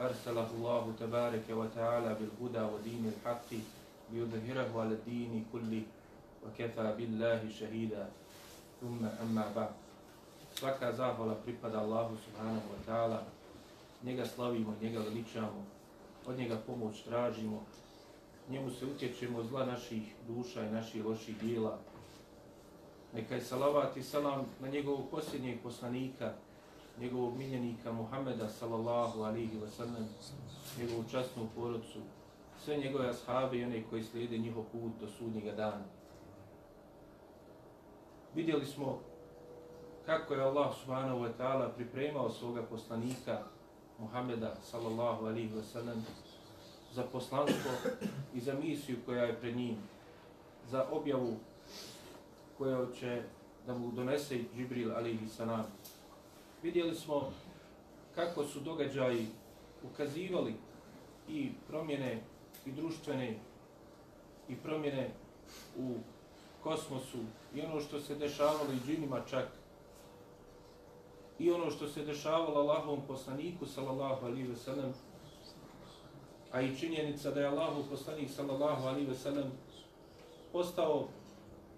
أرسله الله تبارك وتعالى بالهدى ودين الحق ليظهره على الدين كله وكفى بالله شهيدا ثم أما بعد svaka zahvala pripada Allahu subhanahu wa ta'ala, njega slavimo, njega veličamo, od njega pomoć tražimo, njemu se utječemo zla naših duša i naših loših dijela. Neka je salavat i salam na njegovog posljednjeg poslanika, njegovog miljenika Muhameda sallallahu alihi wa sallam, njegovu častnu porodcu, sve njegove ashabe i one koji slijede njihov put do sudnjega dana. Vidjeli smo kako je Allah subhanahu wa ta'ala pripremao svoga poslanika Muhameda sallallahu alihi wa sallam za poslanstvo i za misiju koja je pred njim, za objavu koja će da mu donese Džibril alihi sallam vidjeli smo kako su događaji ukazivali i promjene i društvene i promjene u kosmosu i ono što se dešavalo i džinima čak i ono što se dešavalo Allahovom poslaniku sallallahu alaihi ve sellem a i činjenica da je Allahov poslanik sallallahu alaihi ve sellem postao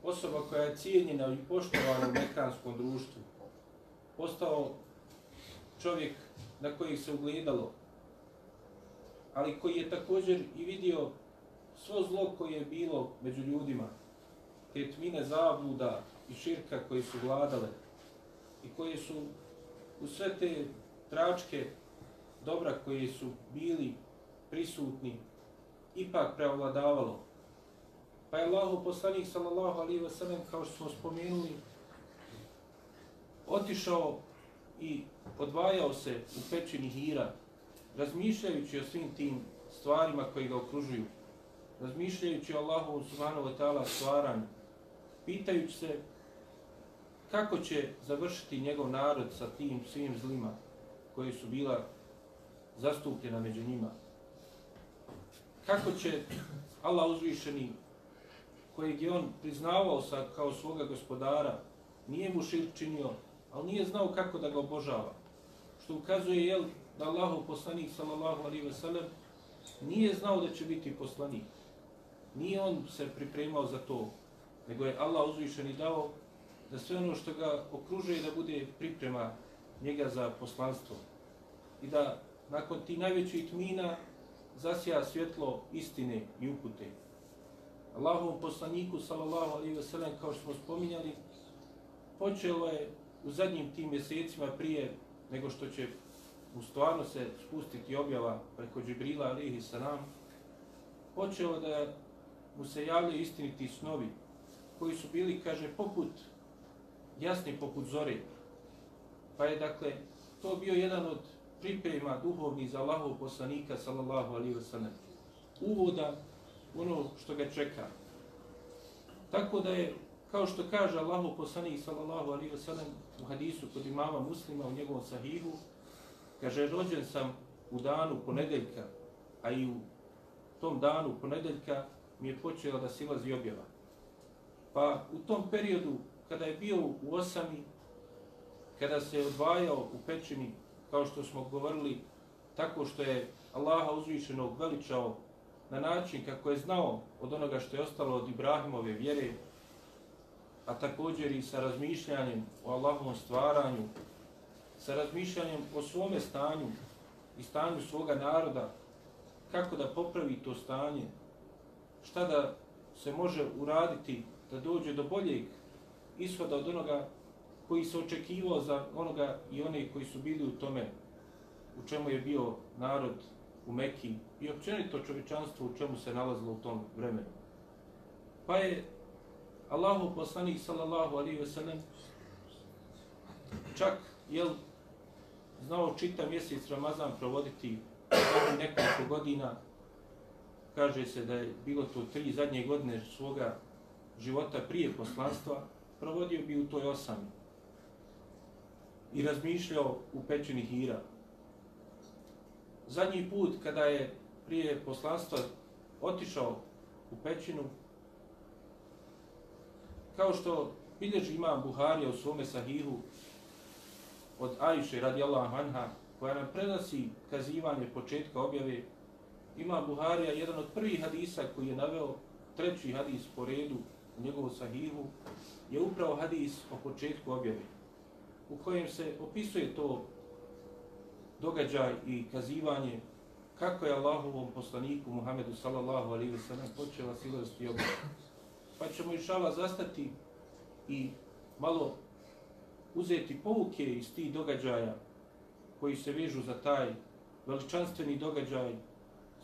osoba koja je cijenjena i poštovana u mekanskom društvu postao čovjek na kojih se ugledalo, ali koji je također i vidio svo zlo koje je bilo među ljudima, te tmine zabluda i širka koji su vladale i koje su u sve te tračke dobra koji su bili prisutni ipak preovladavalo. Pa je Allahu poslanik sallallahu alaihi wa sallam kao što smo spomenuli otišao i odvajao se u pećini hira, razmišljajući o svim tim stvarima koji ga okružuju, razmišljajući o Allahu subhanahu wa ta'ala stvaranju, pitajući se kako će završiti njegov narod sa tim svim zlima koji su bila zastupljena među njima. Kako će Allah uzvišeni, kojeg je on priznavao sa, kao svoga gospodara, nije mu širk činio, ali nije znao kako da ga obožava. Što ukazuje jel, da Allahu poslanik sallallahu alaihi ve sellem nije znao da će biti poslanik. Nije on se pripremao za to, nego je Allah uzvišen i dao da sve ono što ga okružuje da bude priprema njega za poslanstvo. I da nakon ti najvećih tmina zasija svjetlo istine i upute. Allahovom poslaniku sallallahu alaihi ve sellem kao što smo spominjali počelo je u zadnjim tim mjesecima prije nego što će u stvarno se spustiti objava preko Džibrila alihi salam, počeo da mu se javljaju istiniti snovi koji su bili, kaže, poput, jasni poput zore. Pa je, dakle, to bio jedan od priprema duhovnih za Allahov poslanika, sallallahu alihi wasallam, uvoda ono što ga čeka. Tako da je kao što kaže Allahov poslanik sallallahu alihi ve sellem u hadisu kod imama Muslima u njegovom sahihu kaže rođen sam u danu ponedeljka a i u tom danu ponedeljka mi je počela da silazi objava. Pa u tom periodu kada je bio u osami kada se je odvajao u pećini kao što smo govorili tako što je Allaha uzvišenog veličao na način kako je znao od onoga što je ostalo od Ibrahimove vjere a također i sa razmišljanjem o Allahovom stvaranju, sa razmišljanjem o svome stanju i stanju svoga naroda, kako da popravi to stanje, šta da se može uraditi da dođe do boljeg ishoda od onoga koji se očekivao za onoga i one koji su bili u tome, u čemu je bio narod u Mekiji i općenito čovječanstvo u čemu se nalazilo u tom vremenu. Pa je Allahu poslanik sallallahu alaihi ve sellem čak jel znao čita mjesec Ramazan provoditi nekoliko godina kaže se da je bilo to tri zadnje godine svoga života prije poslanstva, provodio bi u toj osami i razmišljao u pećini Hira. Zadnji put kada je prije poslanstva otišao u pećinu, kao što bilježi imam Buharija u svome sahihu od Ajše radijallahu anha, koja nam prenosi kazivanje početka objave, ima Buharija jedan od prvih hadisa koji je naveo treći hadis po redu u njegovu sahihu, je upravo hadis o početku objave, u kojem se opisuje to događaj i kazivanje kako je Allahovom poslaniku Muhammedu sallallahu alaihi wa sallam počela silosti objave. Pa ćemo išala zastati i malo uzeti pouke iz tih događaja koji se vežu za taj veličanstveni događaj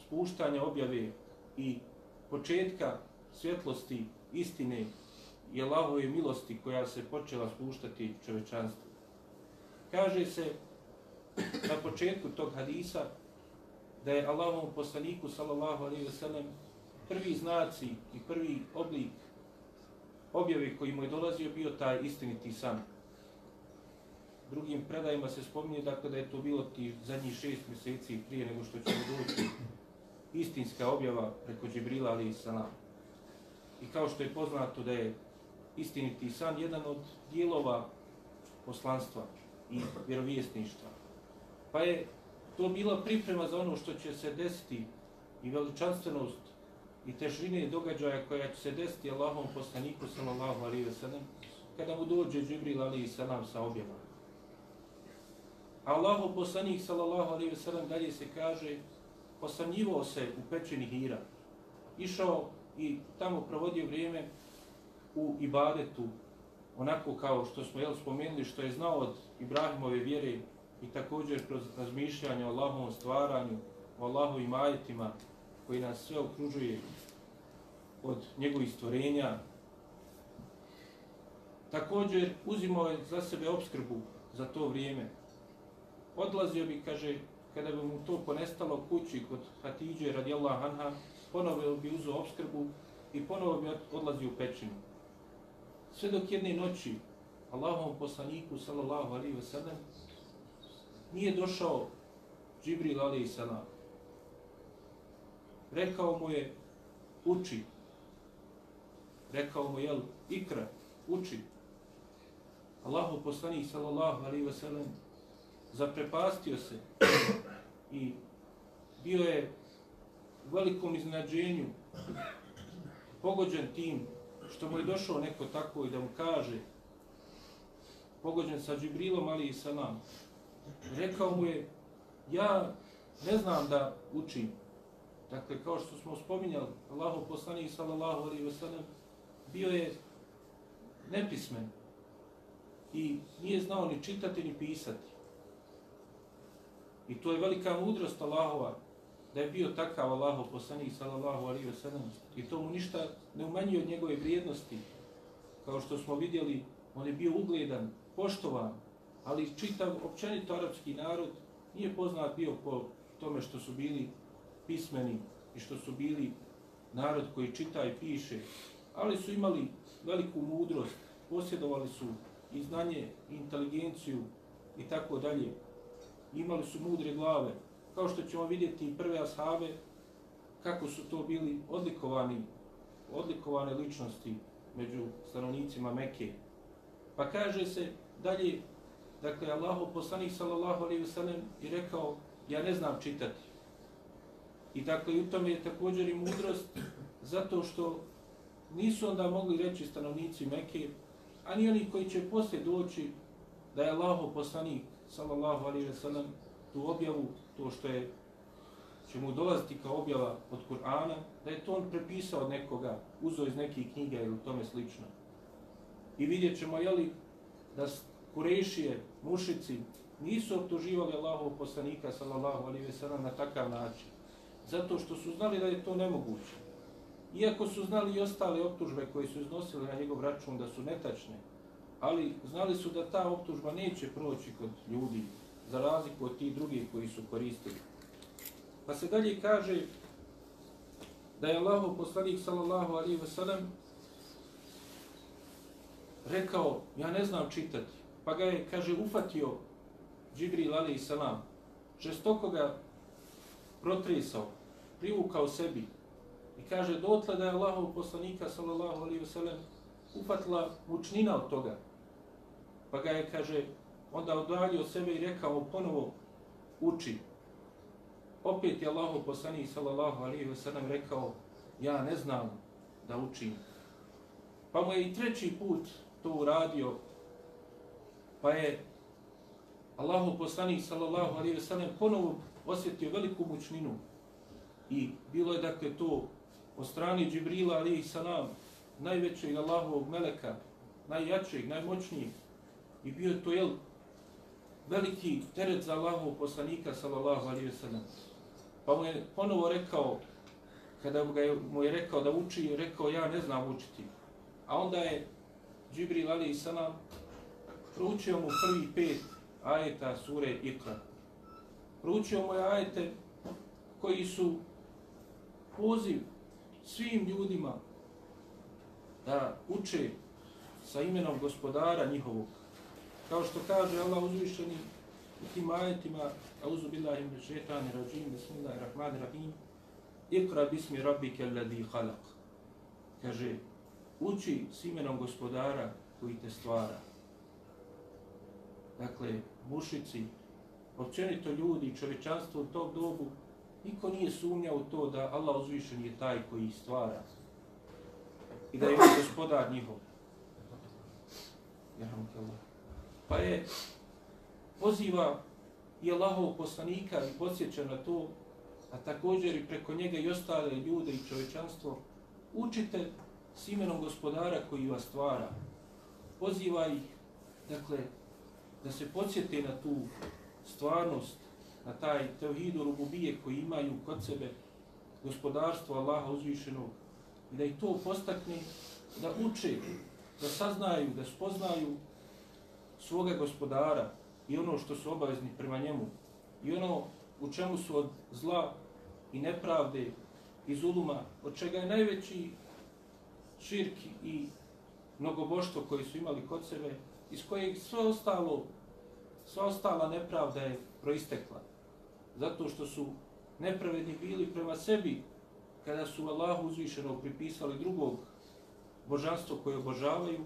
spuštanja objave i početka svjetlosti istine i Allahove milosti koja se počela spuštati čovečanstvu. Kaže se na početku tog hadisa da je Allahovom poslaniku sallallahu alejhi ve sellem prvi znaci i prvi oblik objave koji mu je dolazio bio taj istiniti san. Drugim predajima se spominje dakle, da je to bilo ti zadnjih šest mjeseci prije nego što će doći istinska objava preko Džibrila ali i salam. I kao što je poznato da je istiniti san jedan od dijelova poslanstva i vjerovjesništva. Pa je to bila priprema za ono što će se desiti i veličanstvenost i težine događaja koja će se desiti Allahom poslaniku sallallahu alaihi ve sellem kada mu dođe Džibril alaihi sallam sa objavom. Allahu poslanik sallallahu alaihi ve sellem dalje se kaže posanjivao se u pećini Hira, išao i tamo provodio vrijeme u ibadetu, onako kao što smo jel, spomenuli, što je znao od Ibrahimove vjere i također kroz razmišljanje o Allahovom stvaranju, o Allahovim ajetima koji nas sve okružuje od njegovih stvorenja. Također uzimao je za sebe obskrbu za to vrijeme. Odlazio bi, kaže, kada bi mu to ponestalo kući kod Hatidže radijallahu anha, ponovo bi uzeo obskrbu i ponovo bi odlazio u pećinu. Sve dok jedne noći Allahovom poslaniku sallallahu alaihi wa sallam nije došao Džibril alaihi sallam. Rekao mu je uči. Rekao mu je ikra, uči. Allahu poslanik sallallahu alaihi wa sallam zaprepastio se i bio je u velikom iznenađenju pogođen tim što mu je došao neko tako i da mu kaže pogođen sa Džibrilom ali i sa nam rekao mu je ja ne znam da učim dakle kao što smo spominjali Allahu poslanik sallallahu alaihi wa sallam bio je nepismen i nije znao ni čitati ni pisati I to je velika mudrost Allahova, da je bio takav Allahov poslanik sallallahu alaihi wa sallam. I to mu ništa ne umanjuje od njegove vrijednosti. Kao što smo vidjeli, on je bio ugledan, poštovan, ali čitav općenito arapski narod nije poznat bio po tome što su bili pismeni i što su bili narod koji čita i piše, ali su imali veliku mudrost, posjedovali su i znanje, i inteligenciju i tako dalje imali su mudre glave, kao što ćemo vidjeti i prve ashave, kako su to bili odlikovani, odlikovane ličnosti među stanovnicima Mekke. Pa kaže se dalje, dakle, Allahu poslanik sallallahu alaihi wasallam i rekao, ja ne znam čitati. I dakle, u tome je također i mudrost, zato što nisu onda mogli reći stanovnici Mekke, ani oni koji će poslije doći da je Allahu poslanik sallallahu alaihi ve sellem tu objavu, to što je će mu dolaziti kao objava od Kur'ana, da je to on prepisao od nekoga, uzo iz nekih knjiga ili tome slično. I vidjet ćemo, jeli, da Kurešije, mušici, nisu optuživali Allahov poslanika, sallallahu alaihi ve sellem, na takav način. Zato što su znali da je to nemoguće. Iako su znali i ostale optužbe koje su iznosili na njegov račun da su netačne, ali znali su da ta optužba neće proći kod ljudi, za razliku od tih drugih koji su koristili. Pa se dalje kaže, da je Allahov poslanik sallallahu alaihi wa sallam rekao, ja ne znam čitati, pa ga je, kaže, ufatio Džibril alaihi salam, žestoko ga protresao, privukao sebi i kaže, dotle da je Allahov poslanika sallallahu alaihi wa sallam ufatila mučnina od toga, pa ga je, kaže, onda odalio sebe i rekao ponovo uči. Opet je Allahu poslanik sallallahu alejhi ve sellem rekao ja ne znam da učim. Pa mu je i treći put to uradio. Pa je Allahu poslanik sallallahu alejhi ve sellem ponovo osjetio veliku mučninu. I bilo je dakle to od strani Džibrila alejhi salam najvećeg Allahovog meleka, najjačeg, najmoćnijeg. I bio to jel, veliki teret za Allahov poslanika sallallahu alejhi ve sellem. Pa mu je ponovo rekao kada ga je, mu je rekao da uči, rekao ja ne znam učiti. A onda je Džibril alejhi salam proučio mu prvi pet ajeta sure Ikra. Proučio mu je ajete koji su poziv svim ljudima da uče sa imenom gospodara njihovog kao što kaže Allah uzvišeni u tim ajetima, auzu billahi min šeitani rajim, bismillahirrahmanirrahim, ikra bismi rabbike alladhi khalaq. Kaže, uči s imenom gospodara koji te stvara. Dakle, mušici, općenito ljudi, čovječanstvo u tog dobu, niko nije sumnjao u to da Allah uzvišen je taj koji stvara i da je gospodar njihov. Pa je poziva i Allahov poslanika i podsjeća na to, a također i preko njega i ostale ljude i čovečanstvo, učite s imenom gospodara koji vas stvara. Poziva ih, dakle, da se podsjete na tu stvarnost, na taj tevhidu rububije koji imaju kod sebe gospodarstvo Allaha uzvišenog i da ih to postakne da uče, da saznaju, da spoznaju svoga gospodara i ono što su obavezni prema njemu i ono u čemu su od zla i nepravde i zuluma, od čega je najveći širk i mnogoboštvo koji su imali kod sebe, iz kojeg sve ostalo, sva ostala nepravda je proistekla. Zato što su nepravedni bili prema sebi kada su Allahu uzvišeno pripisali drugog božanstvo koje obožavaju,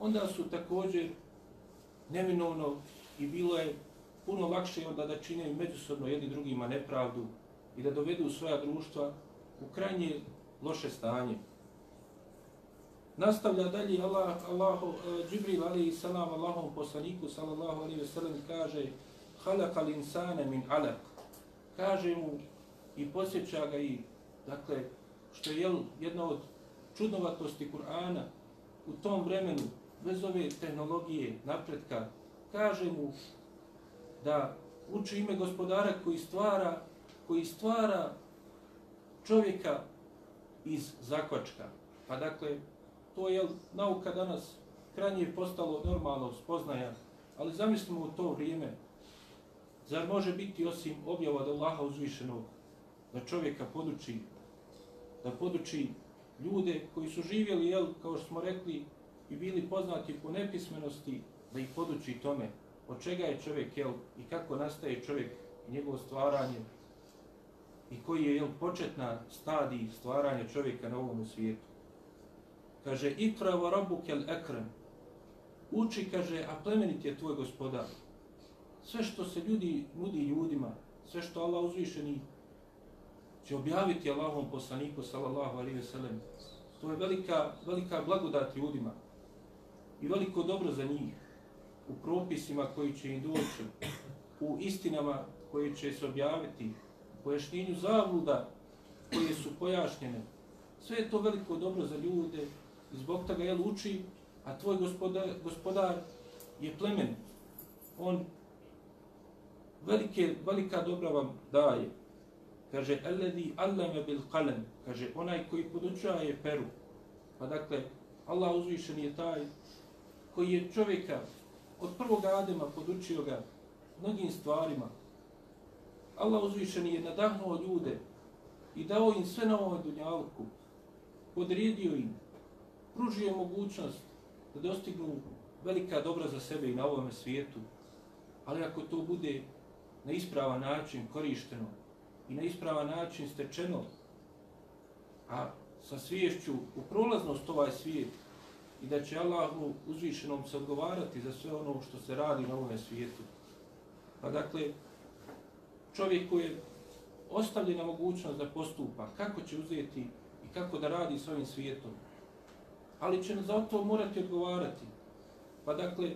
onda su također neminovno i bilo je puno lakše onda da čine međusobno jedni drugima nepravdu i da dovedu svoja društva u krajnje loše stanje. Nastavlja dalje Allah, Allah, uh, Džibril alaihi salam Allahom poslaniku sallallahu alaihi ve sellem kaže Halakal insane min alak. Kaže mu i posjeća ga i dakle što je jel, jedna od čudnovatosti Kur'ana u tom vremenu bez ove tehnologije, napretka, kaže mu da uči ime gospodara koji stvara, koji stvara čovjeka iz zakvačka. Pa dakle, to je nauka danas krajnje postalo normalno spoznaja, ali zamislimo u to vrijeme, zar može biti osim objava od Allaha uzvišenog da čovjeka poduči, da poduči ljude koji su živjeli, jel, kao što smo rekli, i bili poznati po nepismenosti da ih poduči tome od čega je čovjek jel, i kako nastaje čovjek i njegovo stvaranje i koji je jel, početna stadij stvaranja čovjeka na ovom svijetu. Kaže, ikra wa rabu kel ekrem. Uči, kaže, a plemenit je tvoj gospodar. Sve što se ljudi nudi ljudima, sve što Allah uzvišeni će objaviti Allahom poslaniku, sallallahu alaihi ve sellem, to je velika, velika blagodat ljudima i veliko dobro za njih u propisima koji će im doći, u istinama koje će se objaviti, u pojašnjenju zavluda koje su pojašnjene. Sve je to veliko dobro za ljude i zbog toga je uči, a tvoj gospodar, gospodar je plemen. On velike, velika dobra vam daje. Kaže, Alladhi allama bil qalam, kaže, onaj koji podučaje peru. Pa dakle, Allah uzvišen je taj koji je čovjeka od prvog Adema podučio ga mnogim stvarima. Allah uzvišeni je nadahnuo ljude i dao im sve na ovoj dunjalku, podredio im, pružio mogućnost da dostignu velika dobra za sebe i na ovom svijetu, ali ako to bude na ispravan način korišteno i na ispravan način stečeno, a sa sviješću u prolaznost ovaj svijet i da će Allahu uzvišenom se odgovarati za sve ono što se radi na ovom svijetu. Pa dakle, čovjek koji je ostavljena mogućnost da postupa, kako će uzeti i kako da radi s ovim svijetom, ali će za to morati odgovarati. Pa dakle,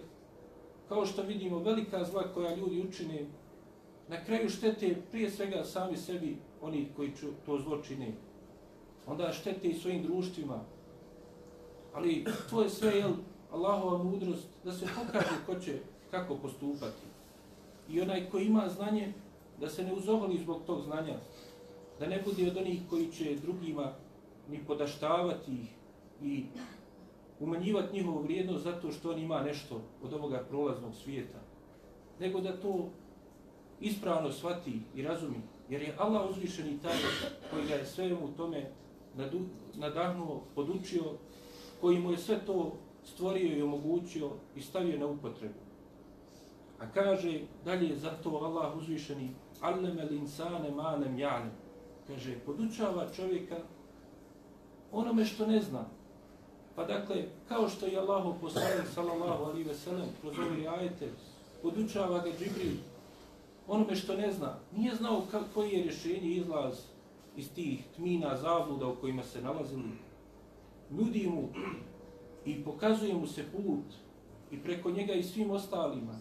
kao što vidimo, velika zla koja ljudi učine, na kraju štete prije svega sami sebi, oni koji to zlo čine. Onda štete i svojim društvima. Ali to je sve, jel, Allahova mudrost, da se pokaže ko će kako postupati. I onaj ko ima znanje, da se ne uzovali zbog tog znanja, da ne bude od onih koji će drugima ni podaštavati ih i umanjivati njihovu vrijednost zato što on ima nešto od ovoga prolaznog svijeta, nego da to ispravno shvati i razumi, jer je Allah uzvišeni taj koji ga je sve u tome nadahnuo, podučio, koji mu je sve to stvorio i omogućio i stavio na upotrebu. A kaže dalje zato Allah uzvišeni Alleme linsane manem janem. Kaže, podučava čovjeka onome što ne zna. Pa dakle, kao što je Allah poslanik sallallahu alaihi ve sellem kroz ove ajete, podučava ga Džibril onome što ne zna. Nije znao koji je rješenje izlaz iz tih tmina zabluda u kojima se nalazili. Nudi mu i pokazuje mu se put i preko njega i svim ostalima.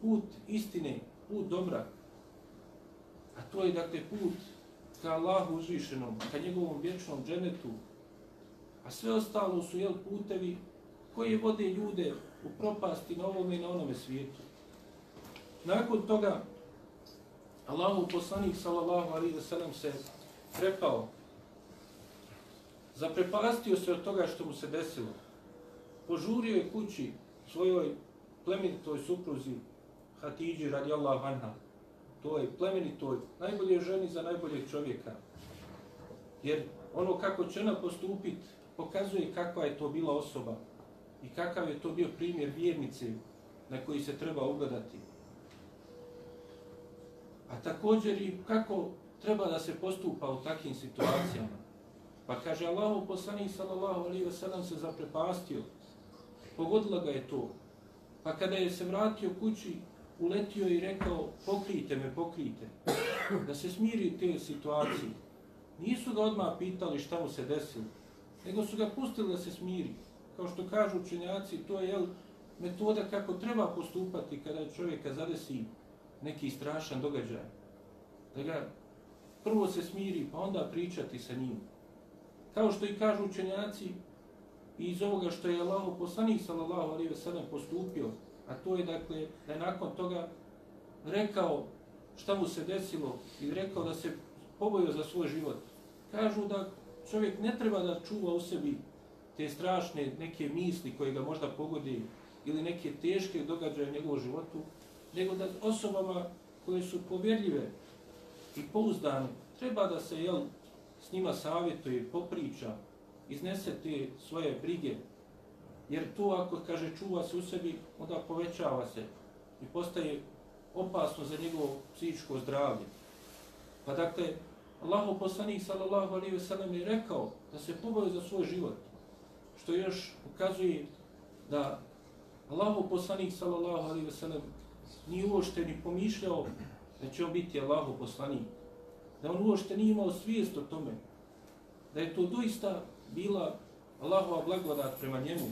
Put istine, put dobra. A to je dakle put ka Allahu uzvišenom, ka njegovom vječnom dženetu. A sve ostalo su jel putevi koji vode ljude u propasti na ovome i na onome svijetu. Nakon toga Allahu poslanik sallallahu alaihi wa se trepao. zaprepastio se od toga što mu se desilo. Požurio je kući svojoj plemenitoj supruzi Hatidži radijallahu anha, toj plemenitoj, najbolje ženi za najboljeg čovjeka. Jer ono kako će ona postupit pokazuje kakva je to bila osoba i kakav je to bio primjer vjernice na koji se treba ugledati. A također i kako treba da se postupa u takvim situacijama. Pa kaže Allahu poslanik sallallahu alejhi ve sellem se zaprepastio. Pogodila ga je to. Pa kada je se vratio kući, uletio i rekao, pokrijte me, pokrijte. Da se smiri te situacije. Nisu ga odmah pitali šta mu se desilo, nego su ga pustili da se smiri. Kao što kažu učenjaci, to je jel, metoda kako treba postupati kada čovjeka zadesi neki strašan događaj. Da ga prvo se smiri, pa onda pričati sa njim. Kao što i kažu učenjaci, iz ovoga što je Allah poslanik sallallahu alaihi ve sellem postupio, A to je dakle da je nakon toga rekao šta mu se desilo i rekao da se pobojio za svoj život. Kažu da čovjek ne treba da čuva u sebi te strašne neke misli koje ga možda pogodi ili neke teške događaje u njegovom životu, nego da osobama koje su povjerljive i pouzdane, treba da se jel, s njima savjetuje, popriča, iznese te svoje brige, Jer to ako kaže čuva se u sebi, onda povećava se i postaje opasno za njegovo psihičko zdravlje. Pa dakle, Allahu poslanik sallallahu alejhi ve sellem je rekao da se poboji za svoj život. Što još ukazuje da Allahu poslanik sallallahu alejhi ve sellem nije uošte ni pomišljao da će on biti Allahu poslanik. Da on uopšte nije imao svijest o tome. Da je to doista bila Allahova blagodat prema njemu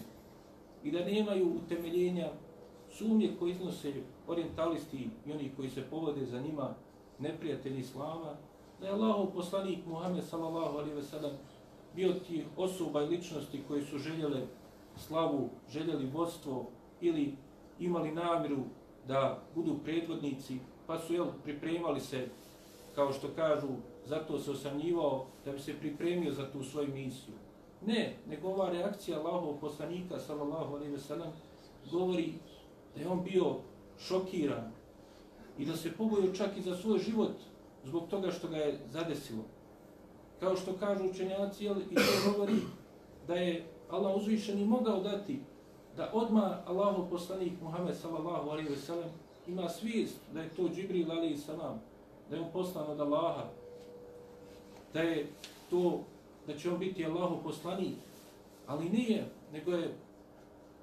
i da nemaju utemeljenja sumnje koje iznose orientalisti i oni koji se povode za njima neprijatelji Islama, da je Allahov poslanik Muhammed sallallahu alaihi ve sellem bio ti osoba i ličnosti koji su željele slavu, željeli vodstvo ili imali namjeru da budu predvodnici, pa su jel, pripremali se, kao što kažu, zato se osamnjivao da bi se pripremio za tu svoju misiju. Ne, nego ova reakcija Allahov poslanika, sallallahu alaihi ve sellem, govori da je on bio šokiran i da se pobojio čak i za svoj život zbog toga što ga je zadesilo. Kao što kažu učenjaci, jel, i to govori da je Allah uzvišeni mogao dati da odma Allahu poslanik Muhammed sallallahu alejhi ve sellem ima svijest da je to Džibril alejhi salam, da je on poslan od Allaha, da je to da će on biti Allahu poslanik, ali nije, nego je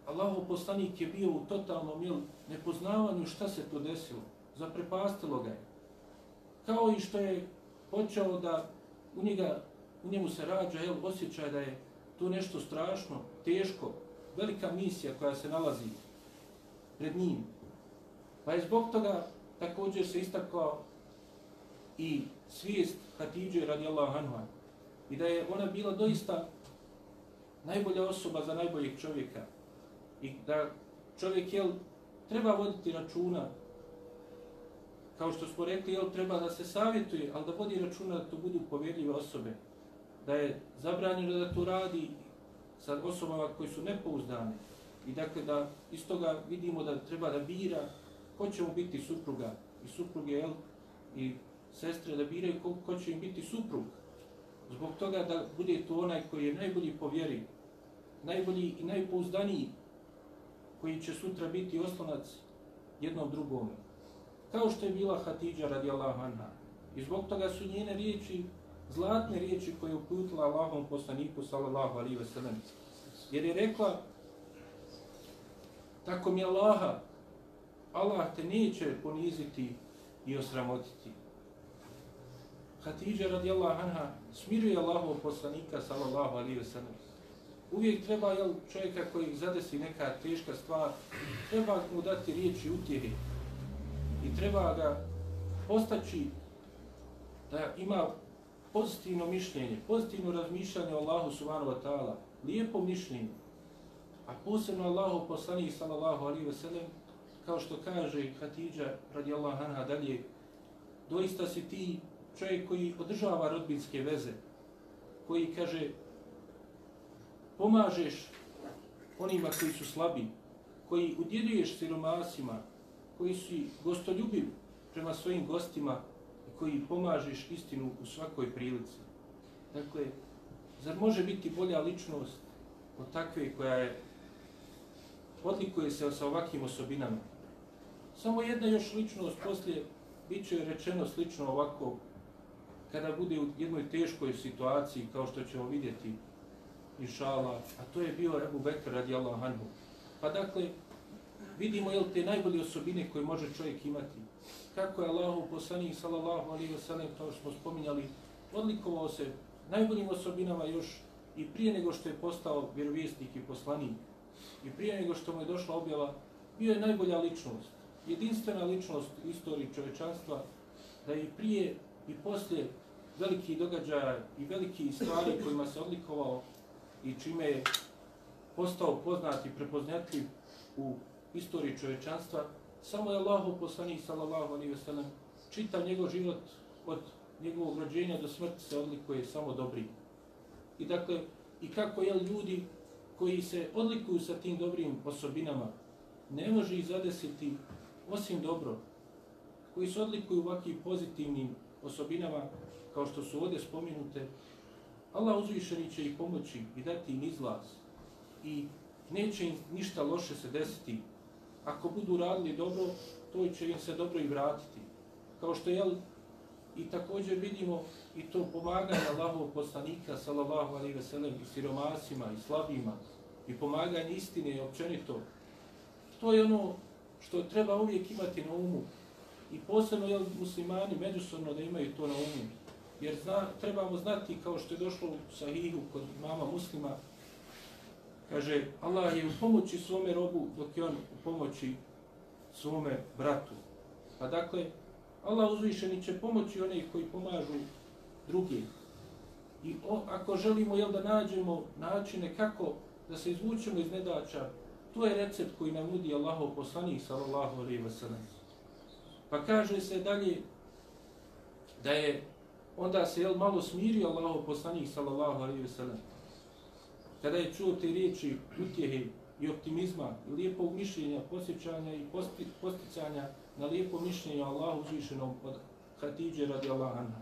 Allahu poslanik je bio u totalnom jel, nepoznavanju šta se to desilo, zaprepastilo ga je. Kao i što je počeo da u, njega, u njemu se rađa jel, osjećaj da je to nešto strašno, teško, velika misija koja se nalazi pred njim. Pa je zbog toga također se istakao i svijest Hatidže radijallahu anhu i da je ona bila doista najbolja osoba za najboljeg čovjeka i da čovjek jel, treba voditi računa kao što smo rekli, jel, treba da se savjetuje, ali da vodi računa da to budu povjerljive osobe, da je zabranjeno da to radi sa osobama koji su nepouzdane i dakle da iz toga vidimo da treba da bira ko će mu biti supruga i supruge, jel, i sestre da biraju ko, ko će im biti suprug. Zbog toga da bude to onaj koji je najbolji po vjeri, najbolji i najpouzdaniji, koji će sutra biti oslonac jednom drugom. Kao što je bila Hatidža radijallahu anha. I zbog toga su njene riječi, zlatne riječi koje je uputila Allahom poslaniku sallallahu alaihi wasallam. Jer je rekla, tako mi Allaha, Allah te neće poniziti i osramotiti. Hatidža radijallahu anha smiruje Allahov poslanika sallallahu alaihi wasallam. Uvijek treba jel, čovjeka koji zadesi neka teška stvar, treba mu dati riječi utjehe i treba ga postaći da ima pozitivno mišljenje, pozitivno razmišljanje o Allahu subhanahu wa ta'ala, lijepo mišljenje, a posebno Allahu poslanih sallallahu alaihi ve sellem, kao što kaže Hatidža radijallahu anha dalje, doista si ti čovjek koji održava rodbinske veze, koji kaže pomažeš onima koji su slabi, koji udjeduješ siromasima, koji su gostoljubiv prema svojim gostima koji pomažeš istinu u svakoj prilici. Dakle, zar može biti bolja ličnost od takve koja je odlikuje se sa ovakvim osobinama? Samo jedna još ličnost poslije bit će rečeno slično ovako kada bude u jednoj teškoj situaciji kao što ćemo vidjeti inšala, a to je bio Ebu Bekr radijallahu anhu. Pa dakle, vidimo jel te najbolje osobine koje može čovjek imati. Kako je Allahu poslanik sallallahu alaihi wa sallam, kao što smo spominjali, odlikovao se najboljim osobinama još i prije nego što je postao vjerovjesnik i poslanik. I prije nego što mu je došla objava, bio je najbolja ličnost, jedinstvena ličnost u istoriji čovečanstva, da i prije i poslije veliki događaja i veliki stvari kojima se odlikovao i čime je postao poznat i prepoznatljiv u istoriji čovečanstva, samo je Allahu poslanik sallallahu alaihi ve sellem čitav njegov život od njegovog rođenja do smrti se odlikuje samo dobri. I dakle, i kako je ljudi koji se odlikuju sa tim dobrim osobinama, ne može ih zadesiti osim dobro, koji se odlikuju ovakvim pozitivnim osobinama, kao što su ovdje spomenute, Allah uzvišeni će ih pomoći i dati im izlaz i neće im ništa loše se desiti. Ako budu radili dobro, to će im se dobro i vratiti. Kao što je i također vidimo i to pomaganje Allahov poslanika sallallahu alejhi ve sellem i siromasima i slabima i pomaganje istine i općenito. To je ono što treba uvijek imati na umu i posebno jel, muslimani međusobno da imaju to na umu. Jer zna, trebamo znati, kao što je došlo u sahihu kod mama muslima, kaže, Allah je u pomoći svome robu dok je on u pomoći svome bratu. Pa dakle, Allah uzvišeni će pomoći onih koji pomažu druge. I o, ako želimo jel, da nađemo načine kako da se izvučemo iz nedača, to je recept koji nam nudi Allahov poslanik, sallallahu alaihi wa sallam. Pa kaže se dalje da je onda se jel malo smirio Allahov poslanik sallallahu alejhi ve sellem. Kada je čuo te riječi utjehe i optimizma i lijepog mišljenja, posjećanja i posti, posticanja na lijepo mišljenje Allahu uzvišenom od Hatidže radi Allah anha.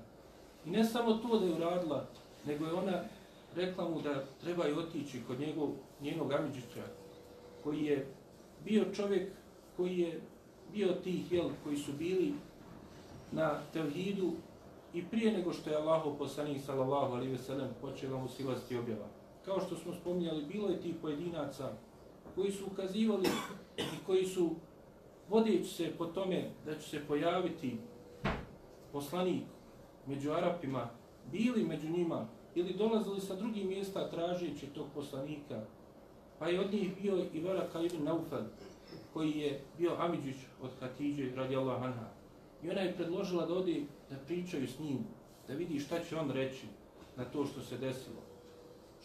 I ne samo to da je uradila, nego je ona rekla mu da treba i otići kod njegov, njenog Amidžića, koji je bio čovjek koji je bio tih, jel, koji su bili na tevhidu i prije nego što je Allahu poslanik sallallahu alaihi ve sellem počeo mu silasti objava. Kao što smo spominjali, bilo je tih pojedinaca koji su ukazivali i koji su vodeći se po tome da će se pojaviti poslanik među Arapima, bili među njima ili dolazili sa drugih mjesta tražeći tog poslanika, pa je od njih bio i Varaka ibn Naufad, koji je bio Amidžić od Hatidže radijallahu anha. I ona je predložila da odi da pričaju s njim, da vidi šta će on reći na to što se desilo.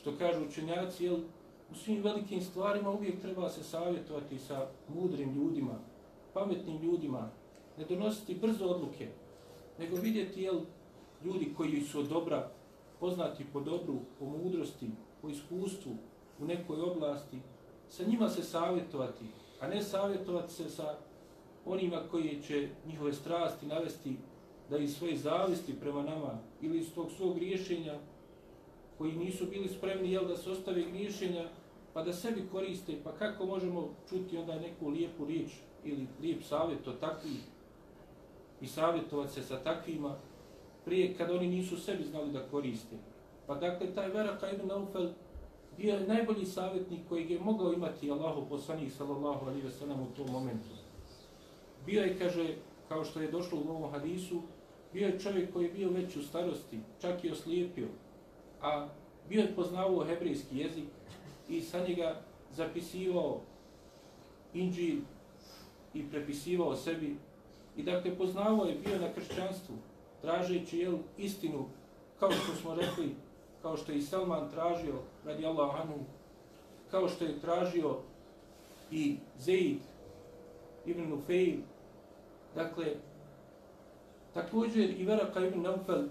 Što kažu učenjaci, jel, u svim velikim stvarima uvijek treba se savjetovati sa mudrim ljudima, pametnim ljudima, ne donositi brzo odluke, nego vidjeti jel, ljudi koji su od dobra, poznati po dobru, po mudrosti, po iskustvu u nekoj oblasti, sa njima se savjetovati, a ne savjetovati se sa onima koji će njihove strasti navesti da iz svoje zavisti prema nama ili iz tog svog rješenja koji nisu bili spremni jel, da se ostave griješenja pa da sebi koriste, pa kako možemo čuti onda neku lijepu riječ ili lijep savjet o takvih i savjetovati se sa takvima prije kad oni nisu sebi znali da koriste. Pa dakle, taj Veraka ibn Aufel bio je najbolji savjetnik koji je mogao imati Allahu poslanik sallallahu alaihi ve sellem u tom momentu. Bio je, kaže, kao što je došlo u ovom hadisu, bio je čovjek koji je bio već u starosti, čak i oslijepio, a bio je poznavao hebrejski jezik i sa njega zapisivao inđil i prepisivao sebi. I dakle, poznavao je bio na kršćanstvu, tražeći jel, istinu, kao što smo rekli, kao što je i Salman tražio, radi Allah Anu, kao što je tražio i Zeid ibn Nufeil. Dakle, također i Veraka ibn Naufel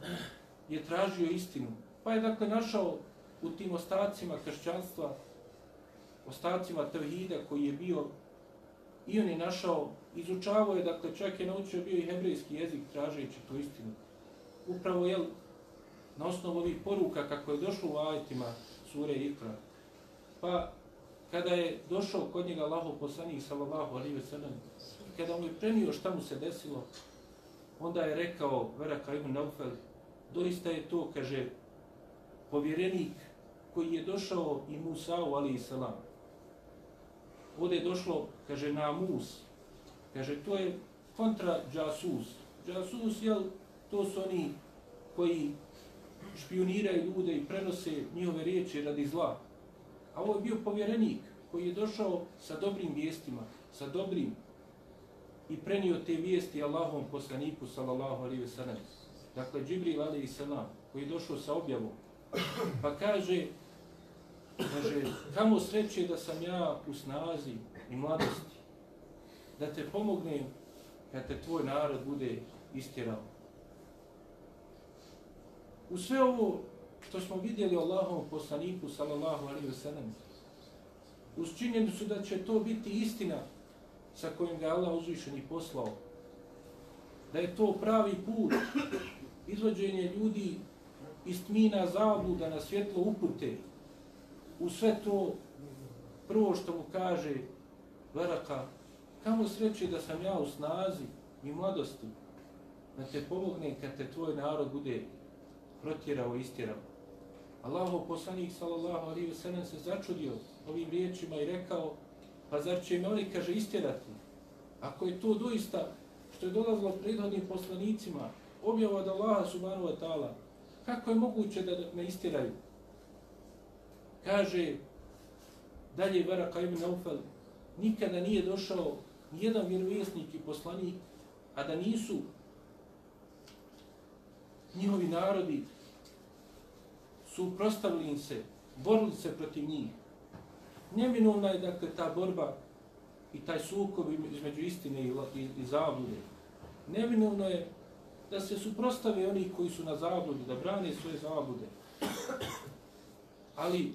je tražio istinu. Pa je dakle našao u tim ostacima kršćanstva, ostacima tevhida koji je bio i on je našao, izučavao je, dakle čak je naučio bio i hebrejski jezik tražeći tu istinu. Upravo je na osnovu ovih poruka kako je došlo u ajetima sure Ikra. Pa kada je došao kod njega Allahov poslanik sallallahu alejhi ve sellem, kada mu je prenio šta mu se desilo, onda je rekao Vera ibn Naufel, doista je to, kaže, povjerenik koji je došao i Musa'u alaihi salam. Ovdje je došlo, kaže, na Mus. Kaže, to je kontra džasus. Džasus, jel, to su oni koji špioniraju ljude i prenose njihove riječi radi zla. A ovo je bio povjerenik koji je došao sa dobrim vijestima, sa dobrim i prenio te vijesti Allahom poslaniku sallallahu alaihi ve sellem. Dakle, Džibril alaihi sallam koji je došao sa objavom. Pa kaže, kaže, kamo sreće da sam ja u snazi u mladosti, da te pomognem kad te tvoj narod bude istirao. U sve ovo što smo vidjeli Allahom poslaniku, sallallahu alaihi wa sallam, uz činjenicu da će to biti istina sa kojim ga Allah uzvišen i poslao, da je to pravi put izvođenje ljudi iz tmina zabluda na svjetlo upute, u sve to prvo što mu kaže Varaka, kamo sreće da sam ja u snazi i mladosti, da te pomogne kad te tvoj narod bude protjerao i istjerao. Allahov poslanik sallallahu alaihi ve sellem se začudio ovim riječima i rekao pa zar će me oni kaže istjerati ako je to doista što je dolazilo prethodnim poslanicima objava od Allaha subhanahu wa ta'ala kako je moguće da me istiraju? kaže dalje Varaka ibn Aufel nikada nije došao nijedan vjerovjesnik i poslanik a da nisu njihovi narodi su prostavili im se, borili se protiv njih. Neminovna je dakle ta borba i taj sukob između istine i, i, i zablude. Neminovno je da se suprostave oni koji su na zabludi, da brane svoje zablude. Ali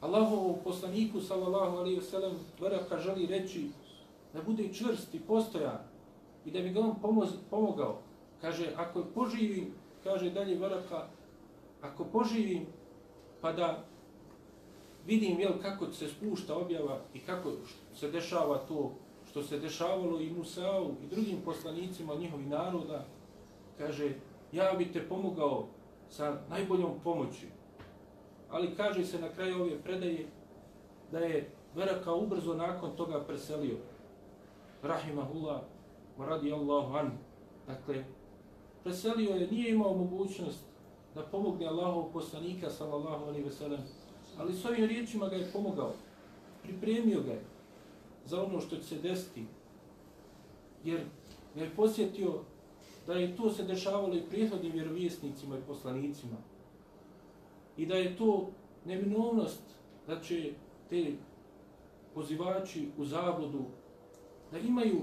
Allahovu poslaniku, sallallahu alaihi wa Baraka želi reći da bude čvrst i postojan i da bi ga on pomoz, pomogao. Kaže, ako poživim, kaže dalje Baraka, ako poživim pa da vidim jel, kako se spušta objava i kako se dešava to što se dešavalo i Musa'u i drugim poslanicima njihovih naroda, kaže, ja bi te pomogao sa najboljom pomoći. Ali kaže se na kraju ove predaje da je Veraka ubrzo nakon toga preselio. Rahimahullah, radi Allahu an. Dakle, preselio je, nije imao mogućnost da pomogne Allahov poslanika, sallallahu alaihi ve sellem, ali s ovim riječima ga je pomogao. Pripremio ga je za ono što će se desiti. Jer ga je posjetio da je to se dešavalo i prihodnim vjerovjesnicima i poslanicima. I da je to neminovnost da će te pozivači u zabludu da imaju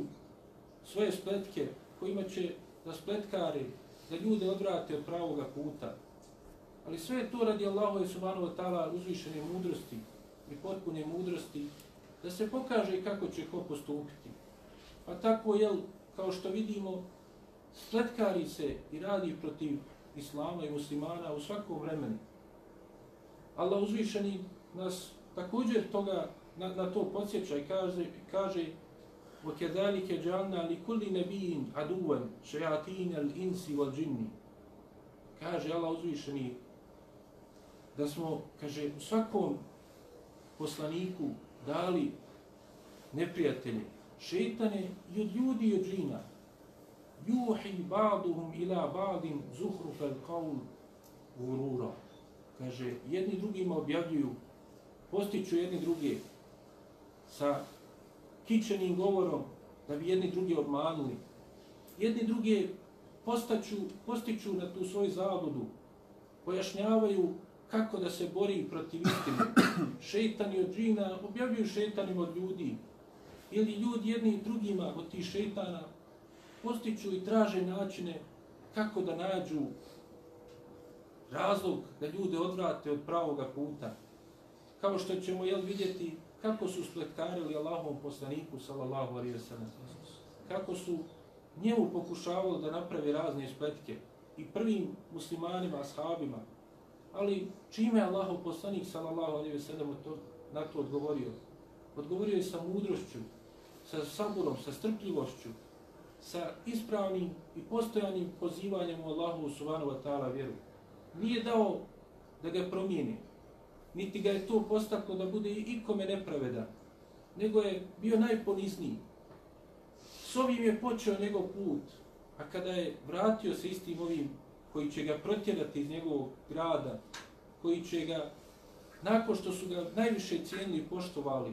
svoje spletke kojima će da spletkare, da ljude odvrate od pravoga puta. Ali sve je to radi Allahove subhanahu wa ta'ala uzvišene mudrosti i potpune mudrosti da se pokaže kako će ko postupiti. Pa tako, jel, kao što vidimo, spletkari se i radi protiv islama i muslimana u svakom vremenu. Allah uzvišeni nas također toga na, na to podsjeća i kaže, kaže وَكَذَلِكَ جَعَلْنَا لِكُلِّ نَبِيِّنْ عَدُوًا شَيَاتِينَ الْإِنْسِ وَالْجِنِّ Kaže Allah uzvišeni da smo, kaže, u svakom poslaniku dali neprijatelje, šeitane i od ljudi i od džina. Juhi ba'duhum ila ba'din zuhrufel kaul gurura. Kaže, jedni drugima objavljuju, postiću jedni druge sa kičenim govorom da bi jedni druge obmanuli. Jedni druge postaću, postiću na tu svoju zavodu, pojašnjavaju kako da se bori protiv istine. Šeitani od džina objavljuju šeitanim od ljudi. Ili ljudi jedni drugima od tih šeitana postiću i traže načine kako da nađu razlog da ljude odvrate od pravoga puta. Kao što ćemo jel vidjeti kako su spletkarili Allahom poslaniku sallallahu alaihi wa sallam. Kako su njemu pokušavali da napravi razne spletke i prvim muslimanima, ashabima, Ali čime je Allahov poslanik sallallahu alejhi ve sellem to na to odgovorio? Odgovorio je sa mudrošću, sa saburom, sa strpljivošću, sa ispravnim i postojanim pozivanjem u Allahu subhanahu wa ta'ala vjeru. Nije dao da ga promijeni, niti ga je to postaklo da bude ikome nepravedan, nego je bio najponizniji. S ovim je počeo njegov put, a kada je vratio se istim ovim koji će ga protjerati iz njegovog grada, koji će ga, nakon što su ga najviše cijenili i poštovali,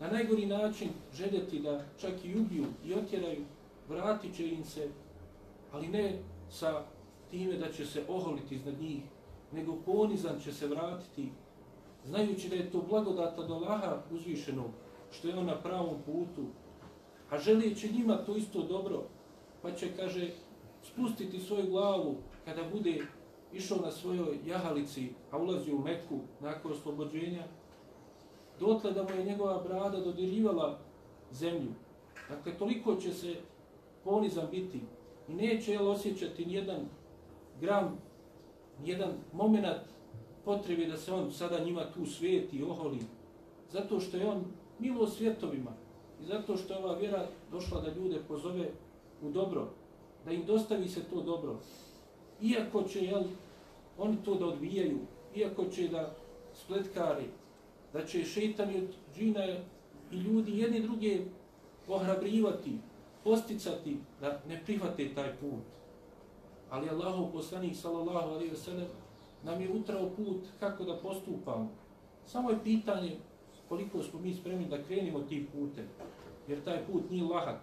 na najgori način željeti da čak i ubiju i otjeraju, vratit će im se, ali ne sa time da će se oholiti iznad njih, nego ponizan će se vratiti, znajući da je to blagodata do Laha uzvišenog, što je on na pravom putu, a želijeći njima to isto dobro, pa će, kaže, spustiti svoju glavu kada bude išao na svojoj jahalici, a ulazi u Meku nakon oslobođenja, dotle da mu je njegova brada dodirivala zemlju. Dakle, toliko će se ponizan biti i neće jel, osjećati nijedan gram, nijedan moment potrebi da se on sada njima tu svijeti i oholi, zato što je on milo svjetovima i zato što je ova vjera došla da ljude pozove u dobro, da im dostavi se to dobro. Iako će jel, oni to da odbijaju, iako će da spletkari, da će šeitani od džina i ljudi jedni druge ohrabrivati, posticati da ne prihvate taj put. Ali Allahov poslanik sallallahu alaihi wasallam, nam je utrao put kako da postupamo. Samo je pitanje koliko smo mi spremni da krenimo tim putem, jer taj put nije lahak.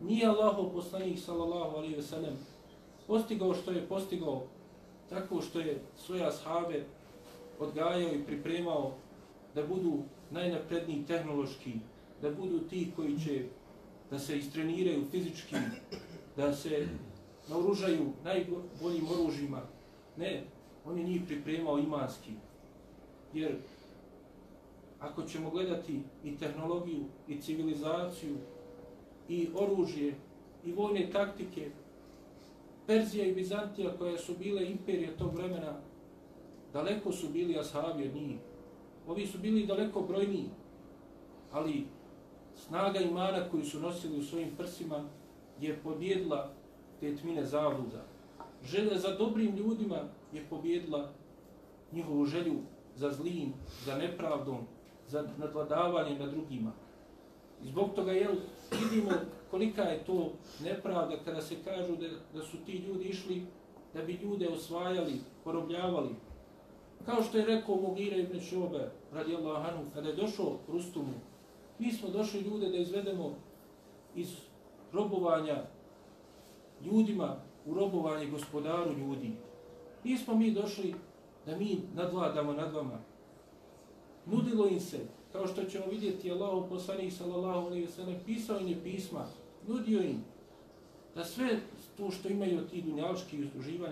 Nije Allahov poslanik sallallahu alaihi wasallam, postigao što je postigao tako što je svoje ashave odgajao i pripremao da budu najnapredniji tehnološki, da budu ti koji će da se istreniraju fizički, da se naoružaju najboljim oružjima. Ne, on je njih pripremao imanski. Jer ako ćemo gledati i tehnologiju, i civilizaciju, i oružje, i vojne taktike, Perzija i Bizantija koje su bile imperije tog vremena daleko su bili ashabi od njih. Ovi su bili daleko brojniji, ali snaga imana koju su nosili u svojim prsima je pobjedila te tmine zavluda. Žele za dobrim ljudima je pobjedila njihovu želju za zlim, za nepravdom, za nadvladavanje na drugima. I zbog toga jel, vidimo kolika je to nepravda kada se kažu da, da su ti ljudi išli da bi ljude osvajali, porobljavali. Kao što je rekao Mugira ibn Šobe, radi Allahanu, kada je došao Rustumu, mi smo došli ljude da izvedemo iz robovanja ljudima u robovanje gospodaru ljudi. Nismo mi došli da mi nadvladamo nad vama. Nudilo im se, kao što ćemo vidjeti, Allah poslanih sallallahu alaihi wa sallam, pisao im je pisma, nudio im da sve to što imaju od tih dunjaličkih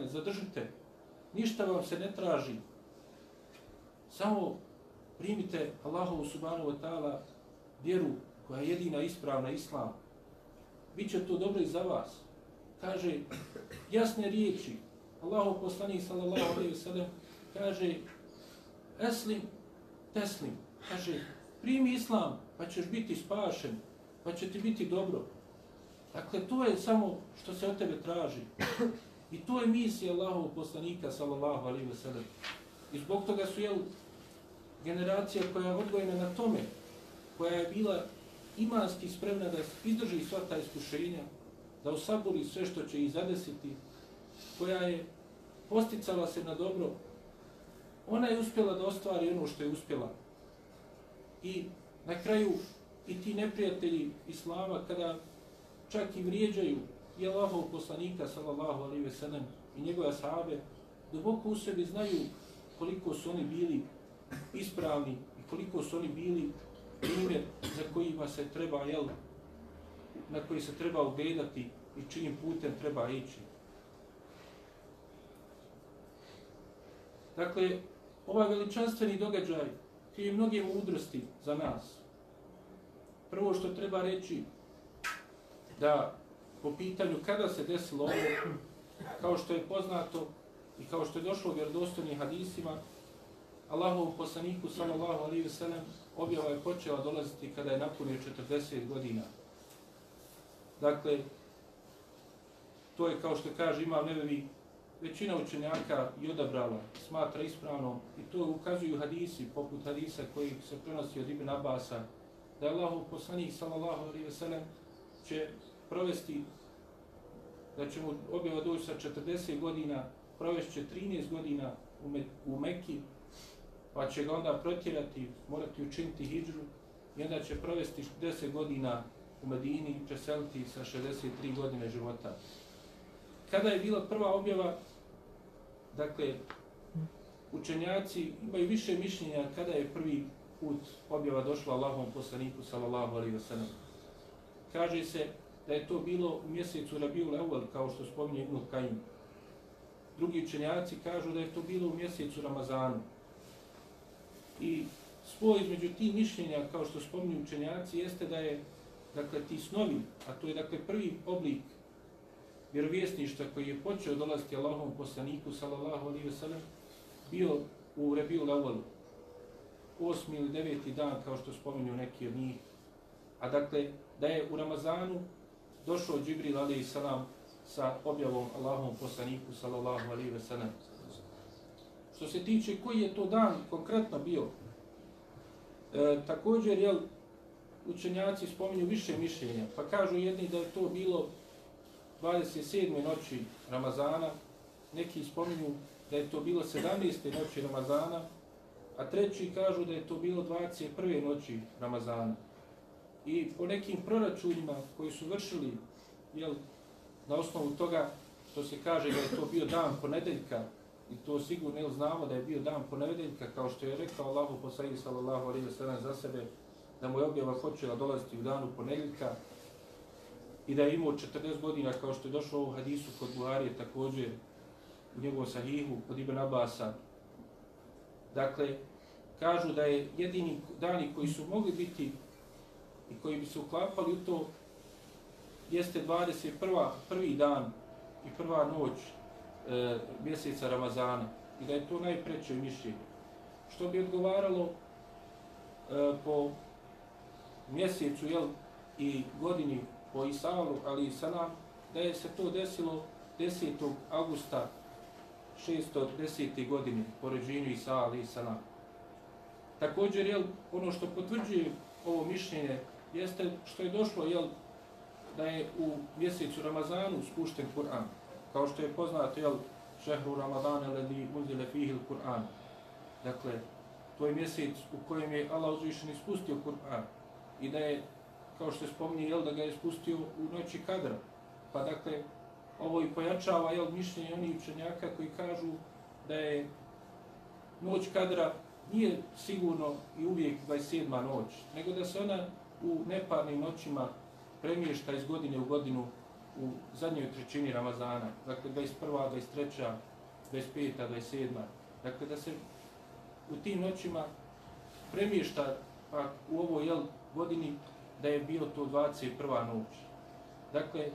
zadržite. Ništa vam se ne traži. Samo primite Allahovu subhanahu wa ta'ala vjeru koja je jedina ispravna islam. Biće to dobro i za vas. Kaže jasne riječi. Allahov poslanik sallallahu alejhi ve sellem kaže eslim teslim. Kaže primi islam pa ćeš biti spašen, pa će ti biti dobro. Dakle, to je samo što se od tebe traži. I to je misija Allahov poslanika, sallallahu alaihi wa sallam. I zbog toga su, jel, generacija koja je odgojena na tome, koja je bila imanski spremna da izdrži sva ta iskušenja, da osaburi sve što će ih zadesiti, koja je posticala se na dobro, ona je uspjela da ostvari ono što je uspjela. I na kraju i ti neprijatelji Islama, kada čak i vrijeđaju i Allahov poslanika, sallallahu alaihi ve sellem, i njegove sahabe, duboko u sebi znaju koliko su oni bili ispravni i koliko su oni bili primjer za kojima se treba, jel, na koji se treba ugledati i čijim putem treba ići. Dakle, ovaj veličanstveni događaj je mnoge mudrosti za nas. Prvo što treba reći, da po pitanju kada se desilo ovo, kao što je poznato i kao što je došlo u vjerodostojnim hadisima, Allahov poslaniku sallallahu alaihi ve sellem objava je počela dolaziti kada je napunio 40 godina. Dakle, to je kao što kaže imam nebevi većina učenjaka i odabrala, smatra ispravnom i to ukazuju hadisi, poput hadisa koji se prenosi od Ibn Abasa, da je Allahov poslanik sallallahu alaihi ve sellem će provesti, da će mu objava doći sa 40 godina, provešće 13 godina u, Me u Mekki, pa će ga onda protjerati, morati učiniti hijđru, i onda će provesti 10 godina u Medini i preseliti sa 63 godine života. Kada je bila prva objava, dakle, učenjaci imaju više mišljenja kada je prvi put objava došla Allahom poslaniku, sallallahu alaihi wa sallam. Kaže se da je to bilo u mjesecu Rabiul Awal, kao što spominje Ibn Kajim. Drugi učenjaci kažu da je to bilo u mjesecu Ramazanu. I spoj između tih mišljenja, kao što spominju učenjaci, jeste da je dakle, ti snovi, a to je dakle prvi oblik vjerovjesništva koji je počeo dolaziti Allahom poslaniku, sallallahu alaihi ve sellem, bio u Rabiul Awal, osmi ili deveti dan, kao što spominju neki od njih. A dakle, da je u Ramazanu došao Džibril alaihi salam sa objavom Allahom poslaniku sallallahu alaihi ve sallam. Što se tiče koji je to dan konkretno bio, e, također jel, učenjaci spominju više mišljenja, pa kažu jedni da je to bilo 27. noći Ramazana, neki spominju da je to bilo 17. noći Ramazana, a treći kažu da je to bilo 21. noći Ramazana. I po nekim proračunima koji su vršili jel, na osnovu toga što se kaže da je to bio dan ponedeljka i to sigurno jel, znamo da je bio dan ponedeljka kao što je rekao Allahu poslanik sallallahu alejhi ve sellem za sebe da mu je objava počela dolaziti u danu ponedeljka i da je imao 40 godina kao što je došlo u hadisu kod Buharije također u njegovom sahihu kod Ibn Abasa. Dakle, kažu da je jedini dani koji su mogli biti i koji bi se uklapali u to jeste 21. prvi dan i prva noć e, mjeseca Ramazana. i da je to najpreće mišljenje. Što bi odgovaralo e, po mjesecu jel, i godini po Isalu, ali i Salam, da je se to desilo 10. augusta 610. godine po ređenju Isa ali i Salam. Također, jel, ono što potvrđuje ovo mišljenje jeste što je došlo jel, da je u mjesecu Ramazanu spušten Kur'an. Kao što je poznato, jel, šehru Ramadana ledi unzile fihil Kur'an. Dakle, to je mjesec u kojem je Allah uzvišen ispustio Kur'an. I da je, kao što je spominje, jel, da ga je spustio u noći kadra. Pa dakle, ovo i pojačava jel, mišljenje onih učenjaka koji kažu da je noć kadra nije sigurno i uvijek 27. noć, nego da se ona u neparnim noćima premješta iz godine u godinu u zadnjoj trećini Ramazana, dakle 21. 23. 25. 27. Dakle, da se u tim noćima premješta pa, u ovoj jel, godini da je bio to 21. noć. Dakle,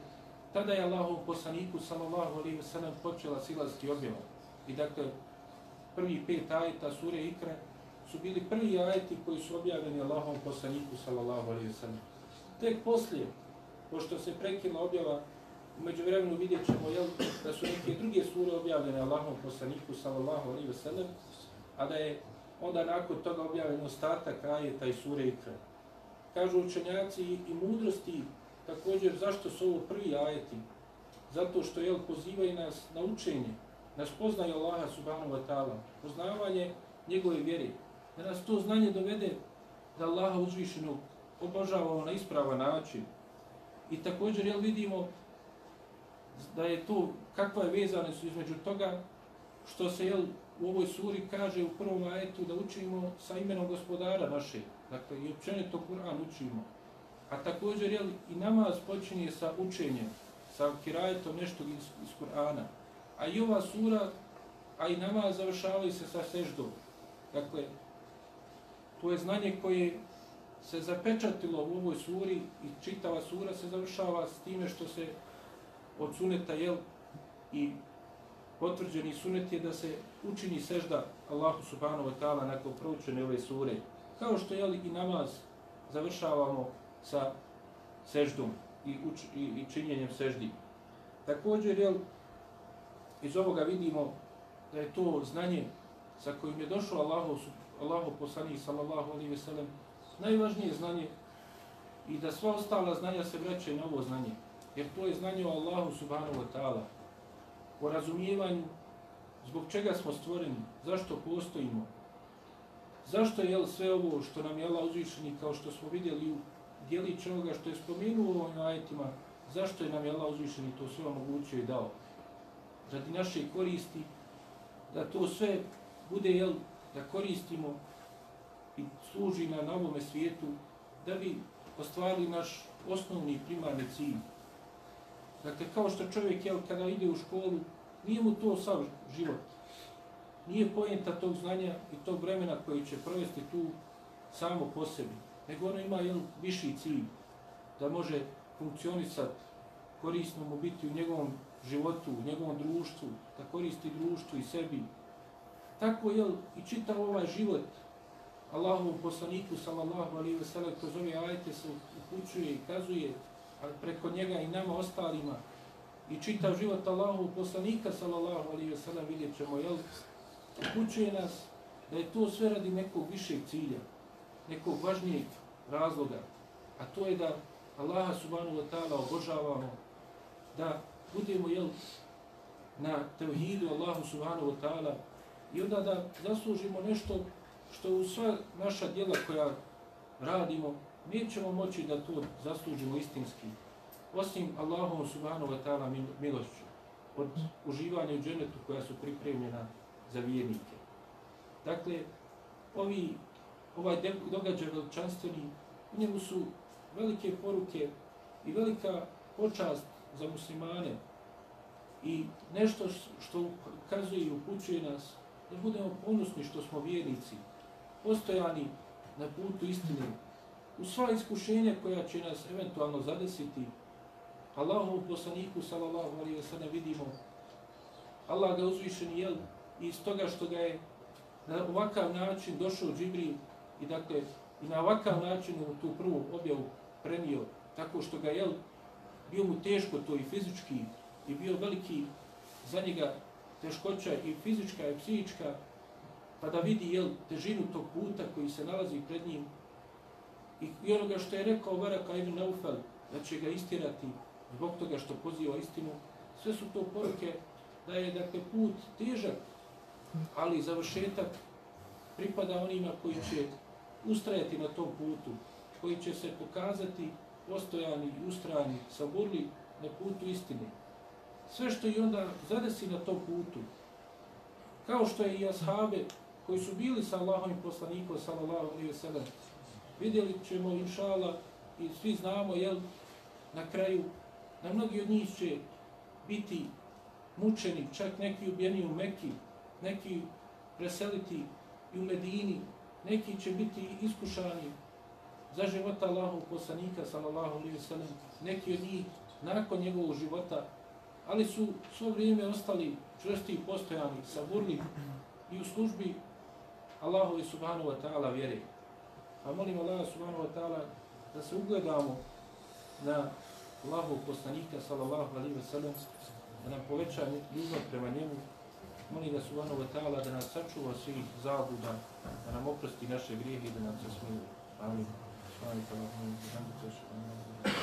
tada je Allahov poslaniku sallallahu alejhi ve sellem počela silaziti objava. I dakle prvi pet ajeta sure Ikra su bili prvi ajeti koji su objavljeni Allahom poslaniku sallallahu alejhi ve sellem. Tek poslije pošto se prekila objava umeđu vremenu vidjet ćemo jel, da su neke druge sure objavljene Allahom poslaniku sallallahu alejhi ve sellem, a da je onda nakon toga objavljen ostatak ajeta i sure Ikra. Kažu učenjaci i mudrosti Također, zašto su ovo prvi ajeti? Zato što jel, pozivaju nas na učenje, na spoznaju Allaha subhanahu wa ta'ala, poznavanje njegove vjere, da nas to znanje dovede da Allaha uzvišeno obožavamo na ispravan način. I također, jel vidimo da je to, kakva je vezane su između toga, što se jel, u ovoj suri kaže u prvom ajetu da učimo sa imenom gospodara naše, dakle i općenito Kur'an učimo. A također jel, i namaz počinje sa učenjem, sa kirajetom nešto iz, iz Kur'ana. A i ova sura, a i namaz završavaju se sa seždom. Dakle, to je znanje koje se zapečatilo u ovoj suri i čitava sura se završava s time što se od suneta jel, i potvrđeni sunet je da se učini sežda Allahu subhanahu wa ta'ala nakon proučene ove sure. Kao što je i namaz završavamo sa seždom i, uč, i, i činjenjem seždi. Također, jel, iz ovoga vidimo da je to znanje sa kojim je došao Allahu, Allahu poslanih sallallahu alaihi ve sellem, najvažnije znanje i da sva ostala znanja se vraćaju na ovo znanje. Jer to je znanje o Allahu subhanahu wa ta'ala, o razumijevanju zbog čega smo stvoreni, zašto postojimo, zašto je sve ovo što nam je Allah uzvišeni kao što smo vidjeli u dijelić onoga što je spomenuo u ovim ajetima, zašto je nam je Allah uzvišeni to sve omogućio i dao. Radi naše koristi, da to sve bude, jel, da koristimo i služi na novome svijetu, da bi ostvarili naš osnovni primarni cilj. Dakle, kao što čovjek, jel, kada ide u školu, nije mu to sav život. Nije pojenta tog znanja i tog vremena koji će provesti tu samo po sebi nego ono ima jedan viši cilj, da može funkcionisati, korisno mu biti u njegovom životu, u njegovom društvu, da koristi društvu i sebi. Tako je i čitav ovaj život Allahov poslaniku, sallallahu alaihi ve sellem, kroz ove ajete se upućuje i kazuje, a preko njega i nama ostalima, i čitav život Allahov poslanika, sallallahu alaihi ve sellem, vidjet ćemo, jel, upućuje nas da je to sve radi nekog višeg cilja, nekog važnijeg razloga, a to je da Allaha subhanahu wa ta'ala obožavamo, da budemo jel, na tevhidu Allahu subhanahu wa ta'ala i onda da zaslužimo nešto što u sva naša djela koja radimo, nećemo moći da to zaslužimo istinski, osim Allahom subhanahu wa ta'ala milošću, od uživanja u dženetu koja su pripremljena za vjernike. Dakle, ovi ovaj događaj veličanstveni, u njemu su velike poruke i velika počast za muslimane i nešto što ukazuje i upućuje nas da budemo ponosni što smo vjernici, postojani na putu istine, u sva iskušenja koja će nas eventualno zadesiti, Allahom poslaniku, sallallahu alaihi wa sallam, vidimo, Allah ga uzvišen jel, i iz toga što ga je na ovakav način došao Džibril i dakle i na ovakav način u tu prvu objavu prenio tako što ga je bio mu teško to i fizički i bio veliki za njega teškoća i fizička i psihička pa da vidi jel, težinu tog puta koji se nalazi pred njim i, i onoga što je rekao Varaka ibn Naufel da će ga istirati zbog toga što poziva istinu sve su to poruke da je dakle put težak ali završetak pripada onima koji će ustrajati na tom putu, koji će se pokazati postojani i ustrajani, saburli na putu istine. Sve što i onda zadesi na tom putu, kao što je i ashabe koji su bili sa Allahom i poslanikom, sallallahu alaihi wa sallam, vidjeli ćemo, inšala, i svi znamo, jel, na kraju, na mnogi od njih će biti mučeni, čak neki ubijeni u Mekki, neki preseliti i u Medini, neki će biti iskušani za života Allahov poslanika, sallallahu alaihi sallam, neki od njih nakon njegovog života, ali su svo vrijeme ostali čvrsti i postojani, saburni i u službi Allahove subhanahu wa ta'ala vjere. Pa molim Allah subhanahu wa ta'ala da se ugledamo na Allahov poslanika, sallallahu alaihi sallam, da nam poveća ljubav prema njemu, Molim ga subhanahu wa ta'ala da nas sačuva svih zabuda, da nam oprosti naše grijehe i da nam se smije. Amin. Subhanahu wa ta'ala.